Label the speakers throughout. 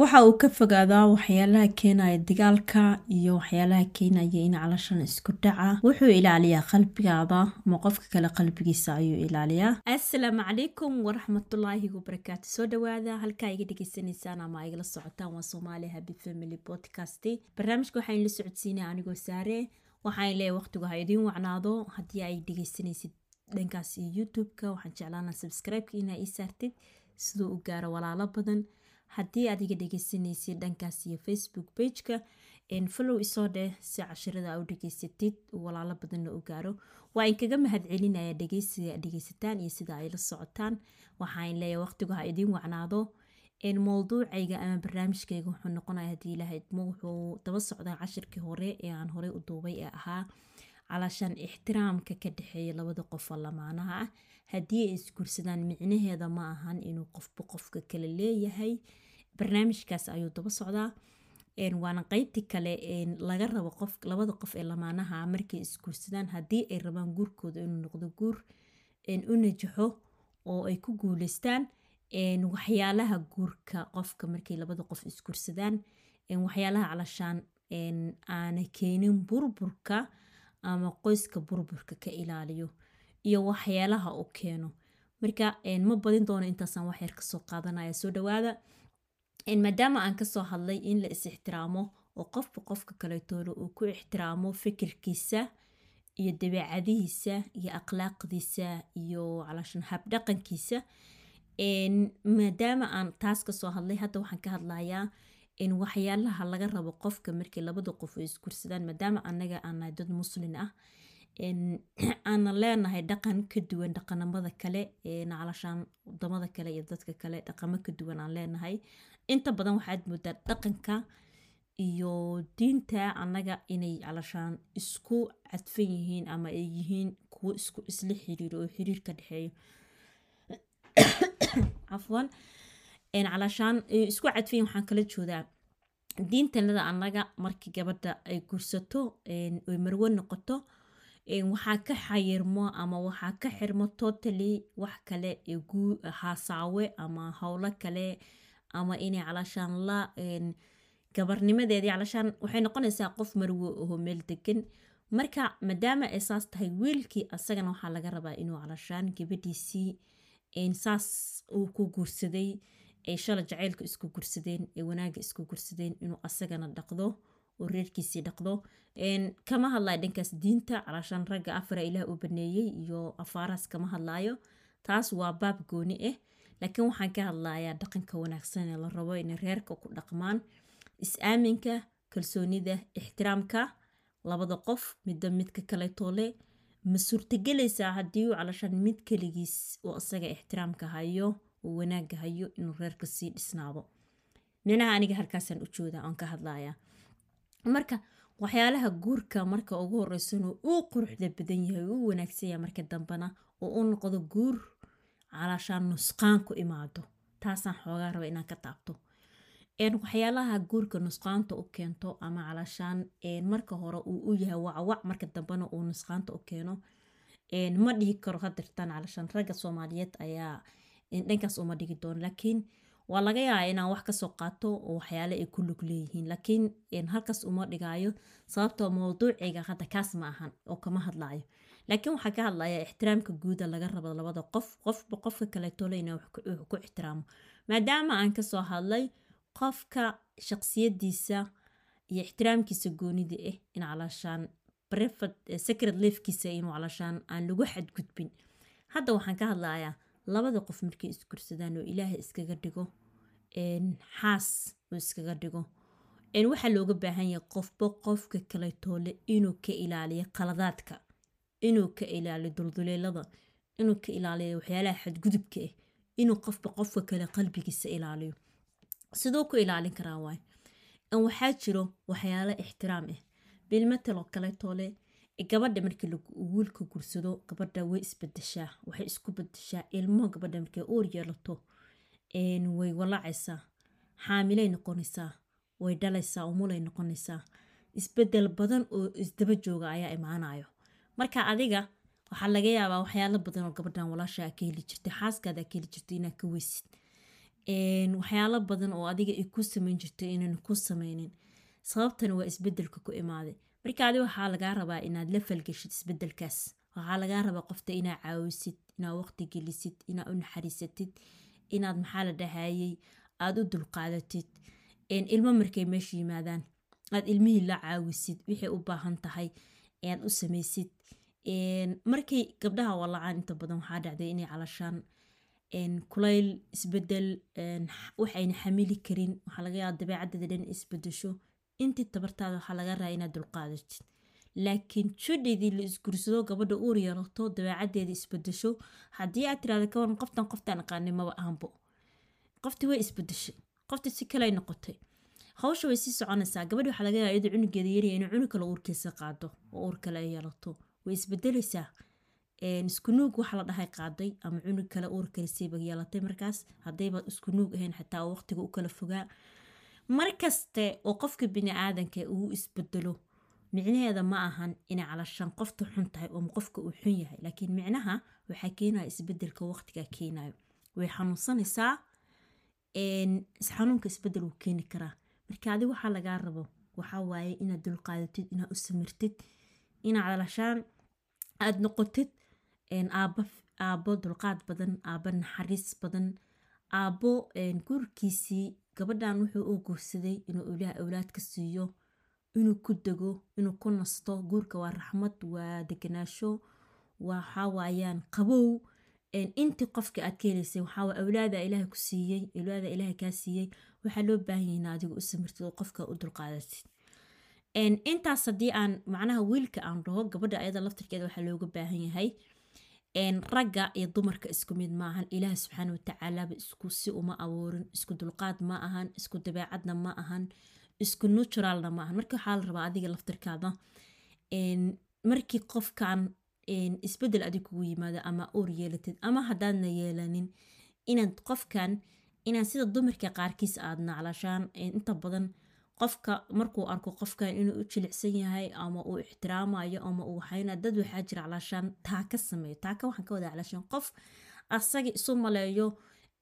Speaker 1: waxa uu ka fogaadaa waxyaalaha keenaya dagaalka iyo waxyaalaha keenaya in calashan isku dhaca. Wuxuu ilaaliyaa qalbigaada ama qofka kale qalbigiisa ayuu ilaaliyaa. Assalaamu calaykum waraxmatullaahi wabarakaatu soo dhawaada halkaa iga dhegeysanaysaan ama igala socotaan waa soomaaliya habi family podcast. Barnaamijka waxaan la socodsiinaya anigoo saare. Waxaan leeyahay waqtigu ha idiin wacnaado. Haddii ay dhegeysanaysid dhankaas iyo youtube-ka waxaan jeclaana subscribe-ka inaa ii saartid siduu u gaaro walaalo badan haddii aad iga dhegeysanaysid dhankaas iyo facebook pageka follow isoo dheh si cashirada u dhegeysatid walaalo badanna u gaaro. Waa inkaga mahad celinaya dhegeysiga dhegeysataan iyo sida ay la socotaan. Waxaan leeyahay waqtigu ha idiin wacnaado. Mowduucayga ama barnaamijkayga wuxuu noqonaya haddii ilaha idmo wuxuu daba socdaa cashirkii hore ee aan horey u duubay ee ahaa. Calashaan ixtiraamka ka dhexeeya labada qofoo lamaanaha ah. Haddii ay isguursadaan micnaheeda ma ahan inuu qofba qofka kale leeyahay barnaamijkaas ayuu daba socdaa. Waana qeybtii kale laga rabo qof labada qof ee lamaanaha markay isguursadaan haddii ay rabaan guurkooda inuu noqdo guur u najaxo oo ay ku guuleystaan waxyaalaha guurka qofka markay labada qof isguursadaan waxyaalaha calashaan aana keenin burburka ama qoyska burburka ka ilaaliyo iyo waxyaalaha u keeno. Marka ma badin doono intaasaan waxyar ka soo qaadanaya. Soo dhawaada maadaama aan ka soo hadlay in la is ixtiraamo oo qofba qofka kaleetoole uu ku ixtiraamo fikirkiisa iyo dabeecadihiisa iyo akhlaaqdiisa iyo calashan habdhaqankiisa maadaama aan taas ka soo hadlay hadda waxaan ka hadlayaa waxyaalaha laga rabo qofka markii labada qof ay isgursadaan maadaama anaga aanahay dad muslin ah aanan leenahay dhaqan ka duwan dhaqanamada kale calashaan waddamada kale iyo dadka kale dhaqamo ka duwan aan leenahay. Inta badan waxaad moodaa dhaqanka iyo diinta anaga inay calashaan isku cadfan yihiin ama ay yihiin kuwo isku isla xiriiro oo xiriir dhexeeyo. Cafwan calashaan isku cadfayin waxaan kala joodaa. Diintanada anaga markii gabadha ay gursato oy marwo noqoto waxaa ka xayirmo ama waxaa ka xirmo totally wax kale haasaawe ama howlo kale ama inay calashaan la gabarnimadeedii calashaan waxay noqonaysaa qof marwo aho meel degan marka maadaama ay saas tahay wiilkii asagana waxaa laga rabaa inuu calashaan gabadhiisii saas uu ku guursaday ay shala jaceylka isku gursadeen ee wanaaga isku gursadeen inuu asagana dhaqdo oo reerkiisii dhaqdo. Kama hadlayo dhankaas diinta calashaan ragga afara ilaah u baneeyey iyo afaaraas kama hadlaayo. Taas waa baab gooni ah laakiin waxaan ka hadlayaa dhaqanka wanaagsan ee la rabo inay reerka ku dhaqmaan. Is-aaminka kalsoonida ixtiraamka labada qof midba midka kaletoole ma suurtagelaysaa haddii uu calashaan mid keligiis oo asaga ixtiraamka hayo oo wanaaga hayo inuu reerka sii dhisnaado? Minaha aniga halkaasaan u jooda oon ka hadlaya marka waxyaalaha guurka marka ugu horeysano uu quruxda badan yahay uu wanaagsan yahay marka dambena oo u noqdo guur calashaan nusqaan ku imaado. Taasaan xoogaa raba inaan ka taabto. Waxyaalaha guurka nusqaanta u keento ama calashaan marka hore uu u yahay wacwac marka dambena uu nusqaanta u keeno ma dhihi karo hadirtaan calashaan ragga soomaaliyeed ayaa dhankaas uma dhigi doono laakiin waa laga yaabaa inaan wax ka soo qaato oo waxyaale ay ku lug leeyihiin laakiin halkaas uma dhigaayo sababtoo mowduuciga hadda kaas ma ahan oo kama hadlaayo. Laakiin waxaa ka hadlaya ixtiraamka guuda laga rabo labada qof qofba qofka kaleetole ina wax ku ixtiraamo. Maadaama aan ka soo hadlay qofka shaqsiyadiisa iyo ixtiraamkiisa goonida ah in calashaan brevad secret lefkiisa inuu calashaan aan lagu xadgudbin. Hadda waxaan ka hadlayaa labada qof markay isgursadaan oo ilaahay iskaga dhigo xaas oo iskaga dhigo. Waxaa looga baahan yahay qofba qofka kaletoole inuu ka ilaaliyo qaladaadka inuu ka ilaaliyo dulduleelada inuu ka ilaaliyo waxyaalaha xadgudubka ah inuu qofba qofka kale qalbigiisa ilaaliyo. Siduu ku ilaalin karaa waay. Waxaa jiro waxyaalo ixtiraam ah bilmataloo kaletoole gabadha markii wiilka gursado gabadha way isbadeshaa waxay isku badeshaa ilmo gabadha markay uur yeelato way walacaysaa xaamilay noqonaysaa way dhalaysaa umulay noqonaysaa isbeddel badan oo isdaba jooga ayaa imaanayo marka adiga waxaa laga yaabaa waxyaalo badan oo gabadhan walaasha ka heli jirtay xaaskaada ka heli jirtay ka weysid. Waxyaalo badan oo adiga ay ku samayn jirto inaan ku sameynin sababtana waa isbeddelka ku imaaday. Marka adi waxaa lagaa rabaa inaad la falgeshid isbedelkaas waxaa lagaa rabaa qofta inaad caawisid inaad waqti gelisid inaad u naxariisatid inaad maxaa la dhahayey aada u dulqaadatid ilmo markay meesha yimaadaan aad ilmihii la caawisid wixay u baahan tahay aad u samaysid. Markay gabdhaha walacaan inta badan waxaa dhacday inay calashaan kulayl isbeddel waxayna xamili karin. Waxaa laga yaaba dabeecaddeeda dhan isbedesho intii tabartaada waxaa laga rabaa inaad dulqaadatid laakiin judhaydii la isgursado gabadha uur yeelato dabeecaddeeda isbedesho haddii aad tirahda kawaran qoftan qoftaan aqaanay maba ahanbo qoftii way isbedeshay qoftii si kaley noqotay. Hawsha way sii soconaysaa. Gabadhi waxaa laga yaaba iyadoo cunugeeda yarya inay cunug kale uurkiisa qaado oo uur kale ay yeelato. Way isbedelaysaa isku nuug waxa la dhahay qaaday ama cunug kale uur kalesiiba yeelatay markaas. Haddayba isku nuug ahayn xataa oo waqtiga u kala fogaa. Markaste oo qofka bini aadanka uu isbedelo micnaheeda ma ahan inay calashaan qofta xun tahay oo qofka uu xun yahay laakiin micnaha waxaa keenaya isbeddelka waqtiga keenayo way xanuunsanaysaa xanuunka isbeddel wuu keeni karaa. Marka adi waxaa lagaa rabo waxaa waaye inaad dulqaadatid inaad u samirtid inaad calashaan aada noqotid aabo aabo dulqaad badan aabo naxariis badan aabo guurkiisii gabadhan wuxuu u guursaday inuu ilaah awlaad ka siiyo inuu ku dego inuu ku nasto guurka waa raxmad waa deganaasho waxaa waayaan qabow. Intii qofka aad ka helaysay waxaa awlaada ilaaha ku siiyey awlaada ilaaha kaa siiyey waxaa loo baahan yahin adigu u samirtid oo qofka u dulqaadatid intaas haddii aan macnaha wiilka aan dhaho gabadha ayada laftirkeeda waxaa looga baahan yahay ragga iyo dumarka isku mid maahan ilaah subxaana watacaalaaba isku si uma abuurin isku dulqaad ma ahan isku dabeecadna ma ahan isku naturalna ma ahan marka waxaa la rabaa adiga laftirkaada markii qofkan isbeddel adig kugu yimaado ama uur yeelatid ama haddaadna yeelanin inaad qofkan inaad sida dumarka qaarkiis aad naclashaan inta badan qofka markuu arko qofkan inuu u jilicsan yahay ama uu ixtiraamayo ama uu waxayna dad waxaa jira calashaan taaka sameeyo taaka waxaan ka wada calashaan qof asaga isu maleeyo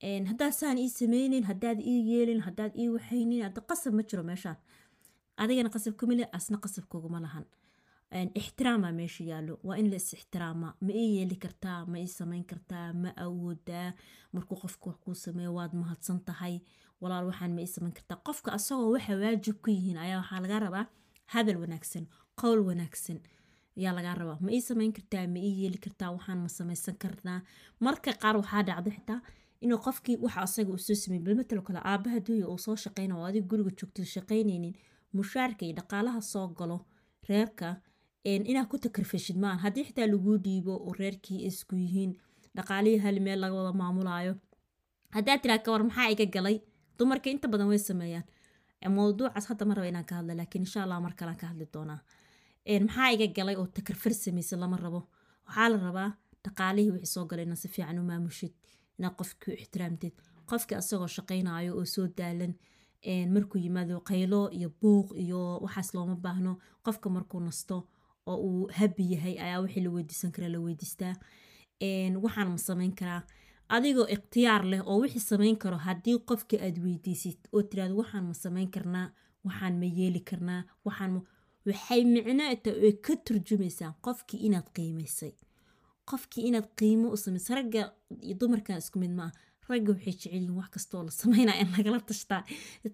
Speaker 1: haddaad saan ii sameynin haddaad ii yeelin haddaad ii waxaynin hadda qasab ma jiro meeshaan. Adigana qasab kumile asna qasab kuguma lahan. Ixtiraamaa meesha yaallo. Waa in la is ma ii yeeli kartaa ma ii sameyn kartaa ma awoodaa. Markuu qofka wax kuu sameeyo waad mahadsan tahay. Walaal waxaan ma ii sameyn kartaa. Qofka asagoo waxa waajib ku yihiin ayaa waxaa laga rabaa hadal wanaagsan qowl wanaagsan. Ayaa lagaa rabaa. Ma ii sameyn kartaa ma ii yeeli kartaa waxaan ma samaysan karnaa. Marka qaar waxaa dhacdo xitaa inuu qofkii waxa asaga soo sameeyey bilmatalo kale aabaha duuya uu soo shaqeyna oo adiga guriga joogto shaqeynaynin mushaarka iyo dhaqaalaha soo galo reerka inaad ku takarfashid maan. Haddii xitaa laguu dhiibo oo reerkii isku yihiin dhaqaalihii hal meel laga maamulaayo. Haddaad tiraa kawar maxaa iga galay? Dumarka inta badan way sameeyaan. Mowduucaas hadda ma inaan ka hadla laakiin insha allah mar kalean ka hadli doonaa. Maxaa iga galay oo takarfar samaysa lama rabo? Waxaa la rabaa dhaqaalihii wixii soo galay inaad si fiican u maamushid inaad qofkii u ixtiraamtid qofkii asagoo shaqaynayo oo soo daalan markuu yimaado qaylo iyo buuq iyo waxaas looma baahno. Qofka markuu nasto oo uu habi yahay ayaa wixii la weydiisan karaa la weydiistaa. Waxaan ma samayn karaa. Adigoo ikhtiyaar leh oo wixii samayn karo haddii qofka aad weydiisid oo tiraado waxaan ma samayn karnaa waxaan ma yeeli karnaa waxaan waxay micnoeta ay ka turjumaysaa qofkii inaad qiimaysay qofkii inaad qiimo u samaysay ragga iyo dumarkan isku mid maaha ragga waxay jecelyihin wax kastoo la sameynaya in lagala tashtaa.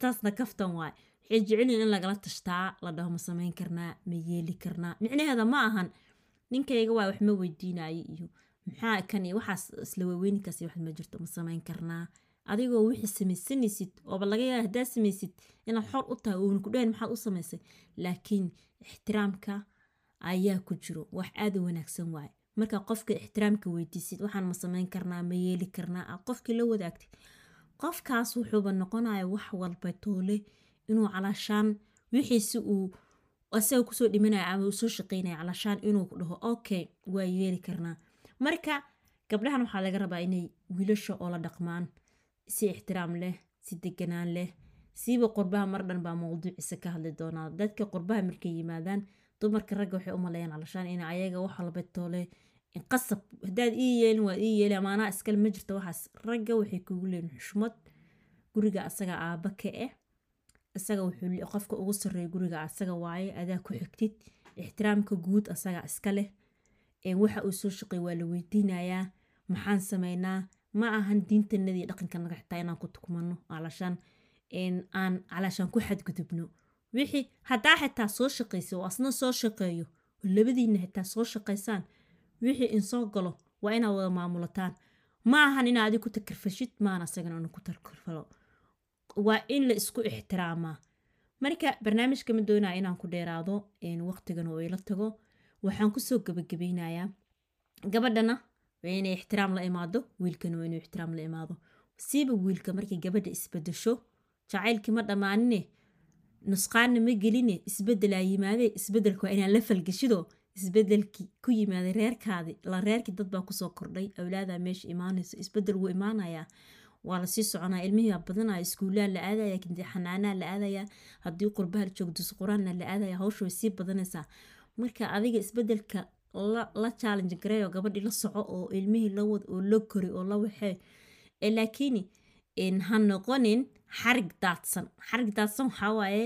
Speaker 1: Taasna kaftan waay waxay jecelyihin in lagala tashtaa la dhaho ma samayn karnaa ma yeeli karnaa. Micnaheeda ma ahan. Ninkayga waa wax ma weydiinayo iyo maxaa kan iyo waxaas isla waaweyninkaas wax ma jirto ma samayn karnaa. Adigoo wixii samaysanaysid ooba laga yaaba haddaad samaysid inaad xor u tahay uuna ku dhahayn maxaad u samaysay. Laakiin ixtiraamka ayaa ku jiro. Wax aada wanaagsan waaye markaa qofka ixtiraamka weydiisid waxaan ma samayn karnaa ma yeeli karnaa. Aad qofkii la wadaagtid qofkaas wuxuuba noqonaya wax walba toole inuu calaashaan wixiisi uu asaga ku soo dhimanaya ama uu soo shaqeynaya calaashaan inuu dhaho okay waa yeeli karnaa. Marka gabdhahan waxaa laga rabaa inay wiilasha oo la dhaqmaan si ixtiraam leh si deganaan leh. Siiba qurbaha mar dhan baa mawduuciisa ka hadli doonaa. Dadka qurbaha markay yimaadaan dumarka ragga waxay u maleeyaan calashaan in ayaga wax walba toole qasab haddaad ii yeelin waad ii yeeli amaanaa iskale ma jirto waxaas. Ragga waxay kugu leeyihiin xushmad guriga asaga aaba ka ah isaga wuxuu qofka ugu sarreeya guriga asaga waaye adaa ku xigtid ixtiraamka guud asaga iska leh waxa uu soo shaqey waa la weydiinayaa maxaan sameynaa? Ma ahan diintanadii dhaqankanaga xitaa inaan ku tukmano alashaan aan calaashaan ku xadgudubno wixii haddaa xitaa soo shaqaysa oo asna soo shaqeeyo. Oo labadiina xitaa soo shaqaysaan. Wixii insoo galo waa inaad wada maamulataan. Ma ahan inaa adig ku takarfashid maana asagana inu ku takarfalo. Waa in la isku ixtiraamaa. Marka barnaamijka ma doonaa inaan ku dheeraado waqtigana oo ila tago. Waxaan ku soo gabagabeynayaa gabadhana inay ixtiraam la imaado wiilkana waa inuu ixtiraam la imaado. Siiba wiilka markay gabadha isbedesho jacaylkii ma dhammaanine nusqaanna ma geline isbedelaa yimaadee isbeddelka waa inaan la falgeshido isbedelkii ku yimaaday reerkaadi la reerkii dad baa ku soo kordhay awlaadaa meesha imaanayso isbeddel wuu imaanayaa. Waa la sii soconaa ilmihii badanaya iskuullaha la aadaya xanaanaa la aadaya haddii qurbaha la qur'aanna la aadaya hawsha way sii badanaysaa. Marka adiga isbeddelka la challenge gareeyo gabadhii la soco oo ilmihii la wad oo la kori oo la waxee laakiin ha noqonin xarig daadsan. Xarig daadsan waxaa waaye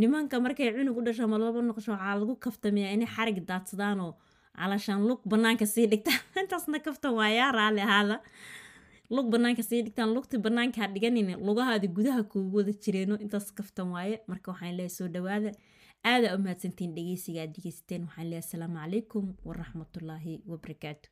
Speaker 1: nimanka markay cunug u dhasho ama laba noqosho waxaa lagu kaftamayaa inay xarig daadsadaanoo calashaan lug banaanka sii dhigtaan. Intaasna kaftan waayaa raali ahaada lug banaanka sii dhigtaan lugti banaanka ha dhiganin lugahaadi gudaha kuugu jireeno. Intaas kaftan waaye marka waxaan leeyahay soo dhawaada aada u mahadsantiin dhegeysiga dhegeysateen. Waxaan leeyahay asalaamu calaykum waraxmatullaahi wabarakaatu